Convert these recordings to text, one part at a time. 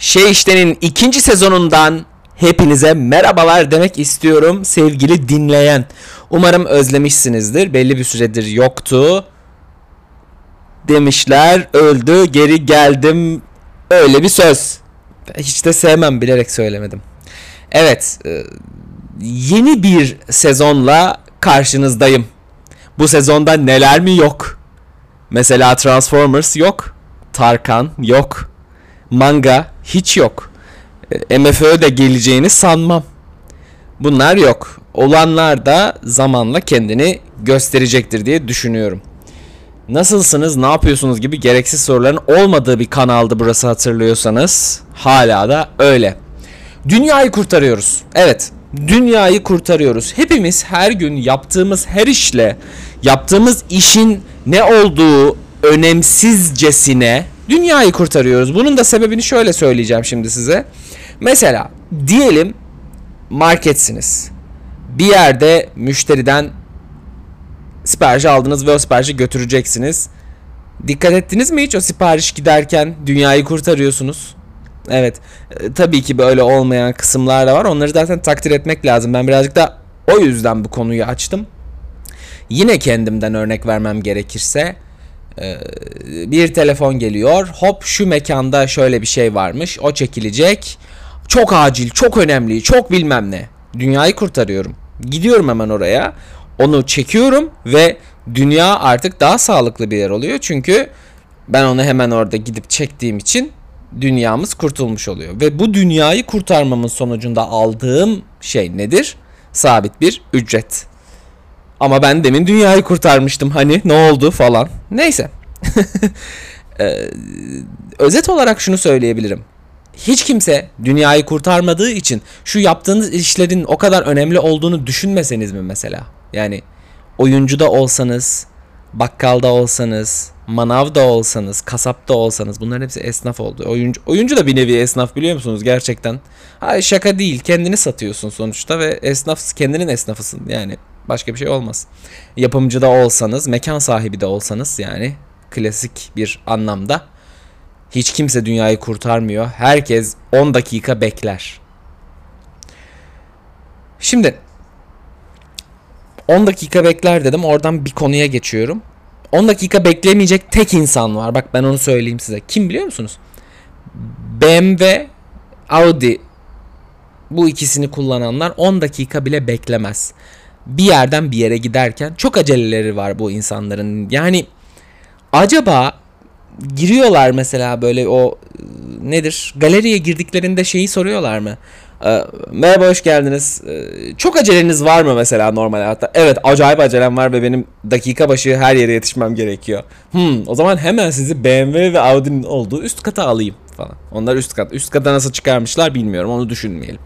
Şey iştenin ikinci sezonundan hepinize merhabalar demek istiyorum sevgili dinleyen. Umarım özlemişsinizdir. Belli bir süredir yoktu. Demişler öldü geri geldim öyle bir söz. Hiç de sevmem bilerek söylemedim. Evet e, yeni bir sezonla karşınızdayım. Bu sezonda neler mi yok? Mesela Transformers yok. Tarkan yok. Manga hiç yok. E, MFÖ de geleceğini sanmam. Bunlar yok. Olanlar da zamanla kendini gösterecektir diye düşünüyorum. Nasılsınız, ne yapıyorsunuz gibi gereksiz soruların olmadığı bir kanaldı burası hatırlıyorsanız. Hala da öyle. Dünyayı kurtarıyoruz. Evet, dünyayı kurtarıyoruz. Hepimiz her gün yaptığımız her işle, yaptığımız işin ne olduğu önemsizcesine dünyayı kurtarıyoruz. Bunun da sebebini şöyle söyleyeceğim şimdi size. Mesela diyelim marketsiniz. Bir yerde müşteriden sipariş aldınız ve o siparişi götüreceksiniz. Dikkat ettiniz mi hiç o sipariş giderken dünyayı kurtarıyorsunuz? Evet. E, tabii ki böyle olmayan kısımlar da var. Onları zaten takdir etmek lazım. Ben birazcık da o yüzden bu konuyu açtım. Yine kendimden örnek vermem gerekirse bir telefon geliyor. Hop şu mekanda şöyle bir şey varmış. O çekilecek. Çok acil, çok önemli, çok bilmem ne. Dünyayı kurtarıyorum. Gidiyorum hemen oraya. Onu çekiyorum ve dünya artık daha sağlıklı bir yer oluyor. Çünkü ben onu hemen orada gidip çektiğim için dünyamız kurtulmuş oluyor. Ve bu dünyayı kurtarmamın sonucunda aldığım şey nedir? Sabit bir ücret. Ama ben demin dünyayı kurtarmıştım hani ne oldu falan. Neyse. ee, özet olarak şunu söyleyebilirim. Hiç kimse dünyayı kurtarmadığı için şu yaptığınız işlerin o kadar önemli olduğunu düşünmeseniz mi mesela? Yani oyuncuda olsanız, bakkalda olsanız, manavda olsanız, kasapta olsanız bunların hepsi esnaf oldu. Oyuncu, oyuncu da bir nevi esnaf biliyor musunuz gerçekten? Hayır şaka değil kendini satıyorsun sonuçta ve esnaf kendinin esnafısın yani başka bir şey olmaz. Yapımcı da olsanız, mekan sahibi de olsanız yani klasik bir anlamda hiç kimse dünyayı kurtarmıyor. Herkes 10 dakika bekler. Şimdi 10 dakika bekler dedim. Oradan bir konuya geçiyorum. 10 dakika beklemeyecek tek insan var. Bak ben onu söyleyeyim size. Kim biliyor musunuz? BMW, Audi bu ikisini kullananlar 10 dakika bile beklemez. Bir yerden bir yere giderken çok aceleleri var bu insanların. Yani acaba giriyorlar mesela böyle o nedir? Galeriye girdiklerinde şeyi soruyorlar mı? Ee, merhaba hoş geldiniz. Ee, çok aceleniz var mı mesela normal hayatta? Evet acayip acelem var ve benim dakika başı her yere yetişmem gerekiyor. Hmm, o zaman hemen sizi BMW ve Audi'nin olduğu üst kata alayım falan. Onlar üst kat. Üst kata nasıl çıkarmışlar bilmiyorum onu düşünmeyelim.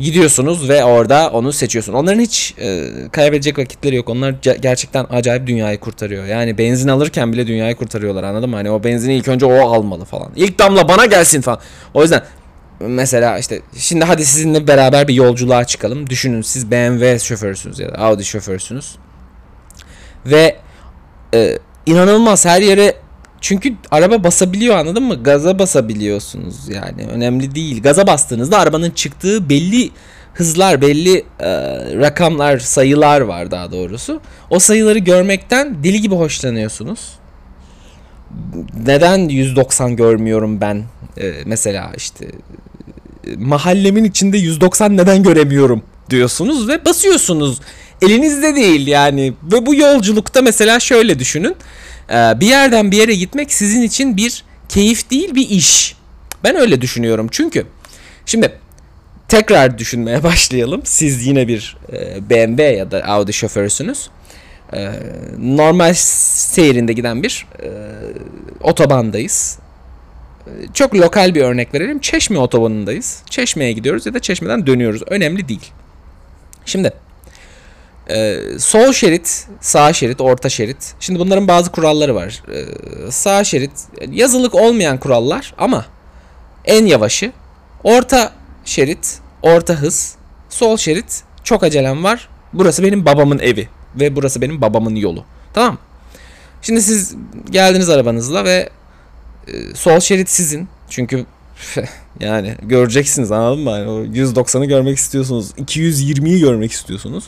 Gidiyorsunuz ve orada onu seçiyorsun. Onların hiç e, kaybedecek vakitleri yok. Onlar gerçekten acayip dünyayı kurtarıyor. Yani benzin alırken bile dünyayı kurtarıyorlar anladın mı? Hani o benzini ilk önce o almalı falan. İlk damla bana gelsin falan. O yüzden mesela işte şimdi hadi sizinle beraber bir yolculuğa çıkalım. Düşünün siz BMW şoförsünüz ya da Audi şoförsünüz. Ve e, inanılmaz her yere çünkü araba basabiliyor anladın mı? Gaza basabiliyorsunuz yani. Önemli değil. Gaza bastığınızda arabanın çıktığı belli hızlar, belli e, rakamlar, sayılar var daha doğrusu. O sayıları görmekten deli gibi hoşlanıyorsunuz. Neden 190 görmüyorum ben? E, mesela işte mahallemin içinde 190 neden göremiyorum diyorsunuz ve basıyorsunuz. Elinizde değil yani. Ve bu yolculukta mesela şöyle düşünün. Ee, bir yerden bir yere gitmek sizin için bir keyif değil bir iş. Ben öyle düşünüyorum çünkü şimdi tekrar düşünmeye başlayalım. Siz yine bir e, BMW ya da Audi şoförüsünüz. E, normal seyrinde giden bir e, otobandayız. Çok lokal bir örnek verelim. Çeşme otobanındayız. Çeşme'ye gidiyoruz ya da Çeşme'den dönüyoruz. Önemli değil. Şimdi ee, sol şerit, sağ şerit, orta şerit. Şimdi bunların bazı kuralları var. Ee, sağ şerit yazılık olmayan kurallar ama en yavaşı. Orta şerit, orta hız. Sol şerit çok acelem var. Burası benim babamın evi ve burası benim babamın yolu. Tamam Şimdi siz geldiniz arabanızla ve e, sol şerit sizin. Çünkü yani göreceksiniz anladın mı? Yani o 190'ı görmek istiyorsunuz. 220'yi görmek istiyorsunuz.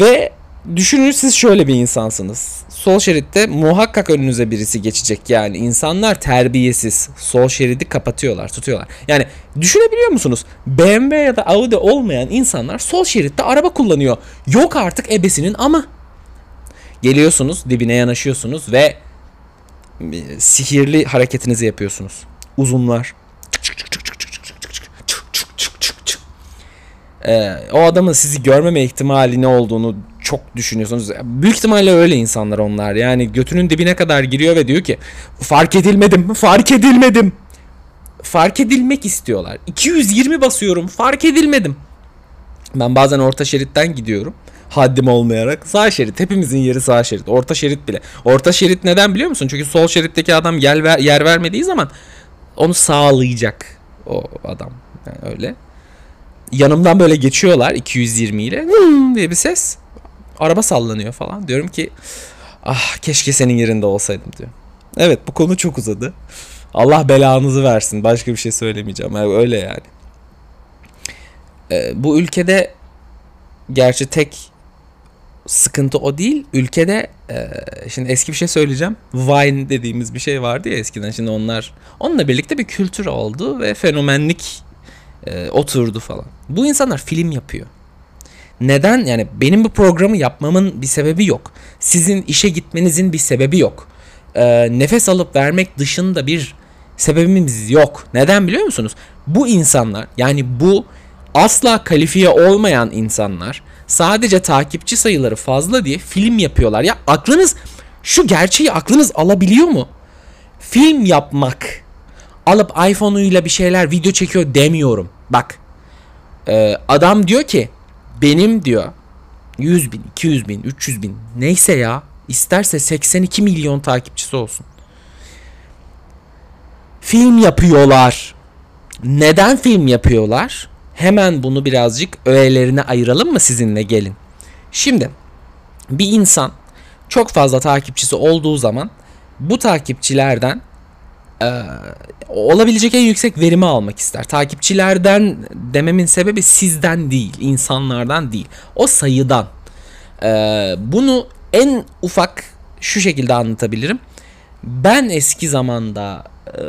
Ve düşünün siz şöyle bir insansınız. Sol şeritte muhakkak önünüze birisi geçecek. Yani insanlar terbiyesiz. Sol şeridi kapatıyorlar, tutuyorlar. Yani düşünebiliyor musunuz? BMW ya da Audi olmayan insanlar sol şeritte araba kullanıyor. Yok artık ebesinin ama. Geliyorsunuz, dibine yanaşıyorsunuz ve sihirli hareketinizi yapıyorsunuz. Uzunlar. Ee, o adamın sizi görmeme ihtimali ne olduğunu çok düşünüyorsunuz. Büyük ihtimalle öyle insanlar onlar. Yani götünün dibine kadar giriyor ve diyor ki fark edilmedim, fark edilmedim. Fark edilmek istiyorlar. 220 basıyorum, fark edilmedim. Ben bazen orta şeritten gidiyorum. Haddim olmayarak. Sağ şerit. Hepimizin yeri sağ şerit. Orta şerit bile. Orta şerit neden biliyor musun? Çünkü sol şeritteki adam yer, ver, yer vermediği zaman onu sağlayacak o adam. Yani öyle. Yanımdan böyle geçiyorlar 220 ile. Diye bir ses. Araba sallanıyor falan. Diyorum ki ah keşke senin yerinde olsaydım diyor. Evet bu konu çok uzadı. Allah belanızı versin. Başka bir şey söylemeyeceğim. Öyle yani. Ee, bu ülkede gerçi tek sıkıntı o değil. Ülkede e, şimdi eski bir şey söyleyeceğim. Vine dediğimiz bir şey vardı ya eskiden. Şimdi onlar onunla birlikte bir kültür oldu ve fenomenlik e, oturdu falan. Bu insanlar film yapıyor. Neden? Yani benim bu programı yapmamın bir sebebi yok. Sizin işe gitmenizin bir sebebi yok. E, nefes alıp vermek dışında bir sebebimiz yok. Neden biliyor musunuz? Bu insanlar yani bu asla kalifiye olmayan insanlar sadece takipçi sayıları fazla diye film yapıyorlar. Ya aklınız şu gerçeği aklınız alabiliyor mu? Film yapmak alıp iPhone'uyla bir şeyler video çekiyor demiyorum. Bak e, adam diyor ki benim diyor 100 bin, 200 bin, 300 bin neyse ya isterse 82 milyon takipçisi olsun. Film yapıyorlar. Neden film yapıyorlar? Hemen bunu birazcık öğelerine ayıralım mı sizinle gelin. Şimdi bir insan çok fazla takipçisi olduğu zaman bu takipçilerden e, olabilecek en yüksek verimi almak ister. Takipçilerden dememin sebebi sizden değil, insanlardan değil. O sayıdan. E, bunu en ufak şu şekilde anlatabilirim. Ben eski zamanda e,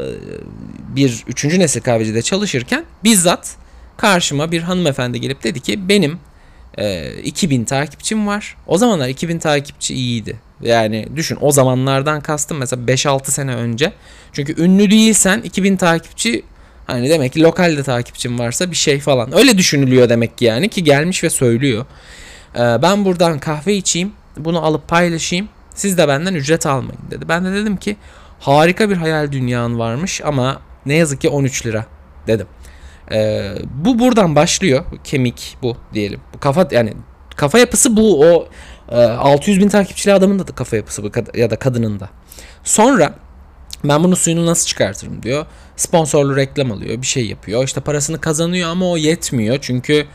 bir üçüncü nesil kahvecide çalışırken bizzat karşıma bir hanımefendi gelip dedi ki benim e, 2000 takipçim var. O zamanlar 2000 takipçi iyiydi. Yani düşün o zamanlardan kastım mesela 5-6 sene önce. Çünkü ünlü değilsen 2000 takipçi hani demek ki lokalde takipçim varsa bir şey falan. Öyle düşünülüyor demek ki yani ki gelmiş ve söylüyor. Ee, ben buradan kahve içeyim bunu alıp paylaşayım siz de benden ücret almayın dedi. Ben de dedim ki harika bir hayal dünyan varmış ama ne yazık ki 13 lira dedim. Ee, bu buradan başlıyor. Kemik bu diyelim. Bu kafa yani kafa yapısı bu. O e, 600 bin takipçili adamın da kafa yapısı bu ya da kadının da. Sonra ben bunu suyunu nasıl çıkartırım diyor. Sponsorlu reklam alıyor. Bir şey yapıyor. İşte parasını kazanıyor ama o yetmiyor. Çünkü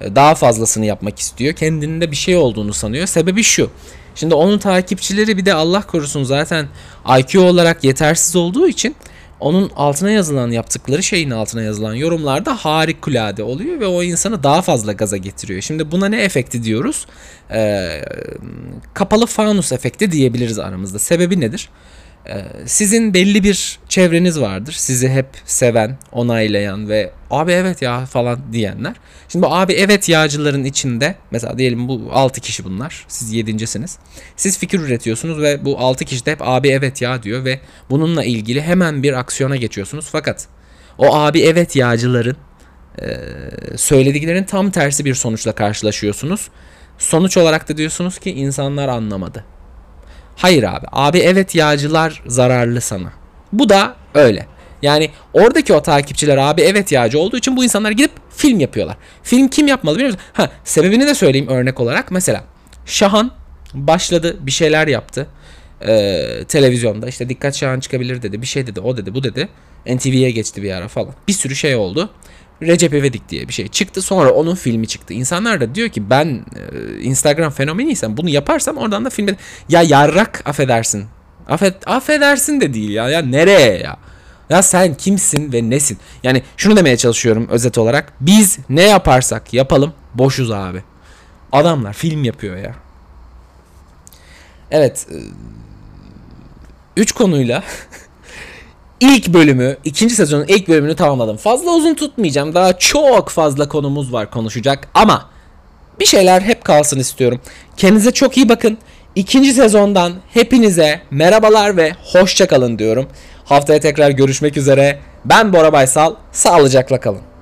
e, daha fazlasını yapmak istiyor. Kendinde bir şey olduğunu sanıyor. Sebebi şu. Şimdi onun takipçileri bir de Allah korusun zaten IQ olarak yetersiz olduğu için onun altına yazılan yaptıkları şeyin altına yazılan yorumlarda harikulade oluyor ve o insanı daha fazla gaza getiriyor. Şimdi buna ne efekti diyoruz? Ee, kapalı fanus efekti diyebiliriz aramızda. Sebebi nedir? Ee, sizin belli bir çevreniz vardır. Sizi hep seven, onaylayan ve abi evet ya falan diyenler. Şimdi bu abi evet yağcıların içinde mesela diyelim bu 6 kişi bunlar. Siz 7.siniz. Siz fikir üretiyorsunuz ve bu 6 kişi de hep abi evet ya diyor ve bununla ilgili hemen bir aksiyona geçiyorsunuz. Fakat o abi evet yağcıların e, söylediklerinin tam tersi bir sonuçla karşılaşıyorsunuz. Sonuç olarak da diyorsunuz ki insanlar anlamadı. Hayır abi. Abi evet yağcılar zararlı sana. Bu da öyle. Yani oradaki o takipçiler abi evet yağcı olduğu için bu insanlar gidip film yapıyorlar. Film kim yapmalı biliyor musun? Ha, sebebini de söyleyeyim örnek olarak. Mesela Şahan başladı bir şeyler yaptı. Ee, televizyonda işte dikkat Şahan çıkabilir dedi. Bir şey dedi o dedi bu dedi. NTV'ye geçti bir ara falan. Bir sürü şey oldu. Recep İvedik diye bir şey çıktı. Sonra onun filmi çıktı. İnsanlar da diyor ki ben e, Instagram fenomeniysem bunu yaparsam oradan da filmde ya yarrak affedersin. Affet, affedersin de değil ya. Ya nereye ya? Ya sen kimsin ve nesin? Yani şunu demeye çalışıyorum özet olarak. Biz ne yaparsak yapalım boşuz abi. Adamlar film yapıyor ya. Evet. 3 konuyla ilk bölümü, ikinci sezonun ilk bölümünü tamamladım. Fazla uzun tutmayacağım. Daha çok fazla konumuz var konuşacak ama bir şeyler hep kalsın istiyorum. Kendinize çok iyi bakın. İkinci sezondan hepinize merhabalar ve hoşça kalın diyorum. Haftaya tekrar görüşmek üzere. Ben Bora Baysal. Sağlıcakla kalın.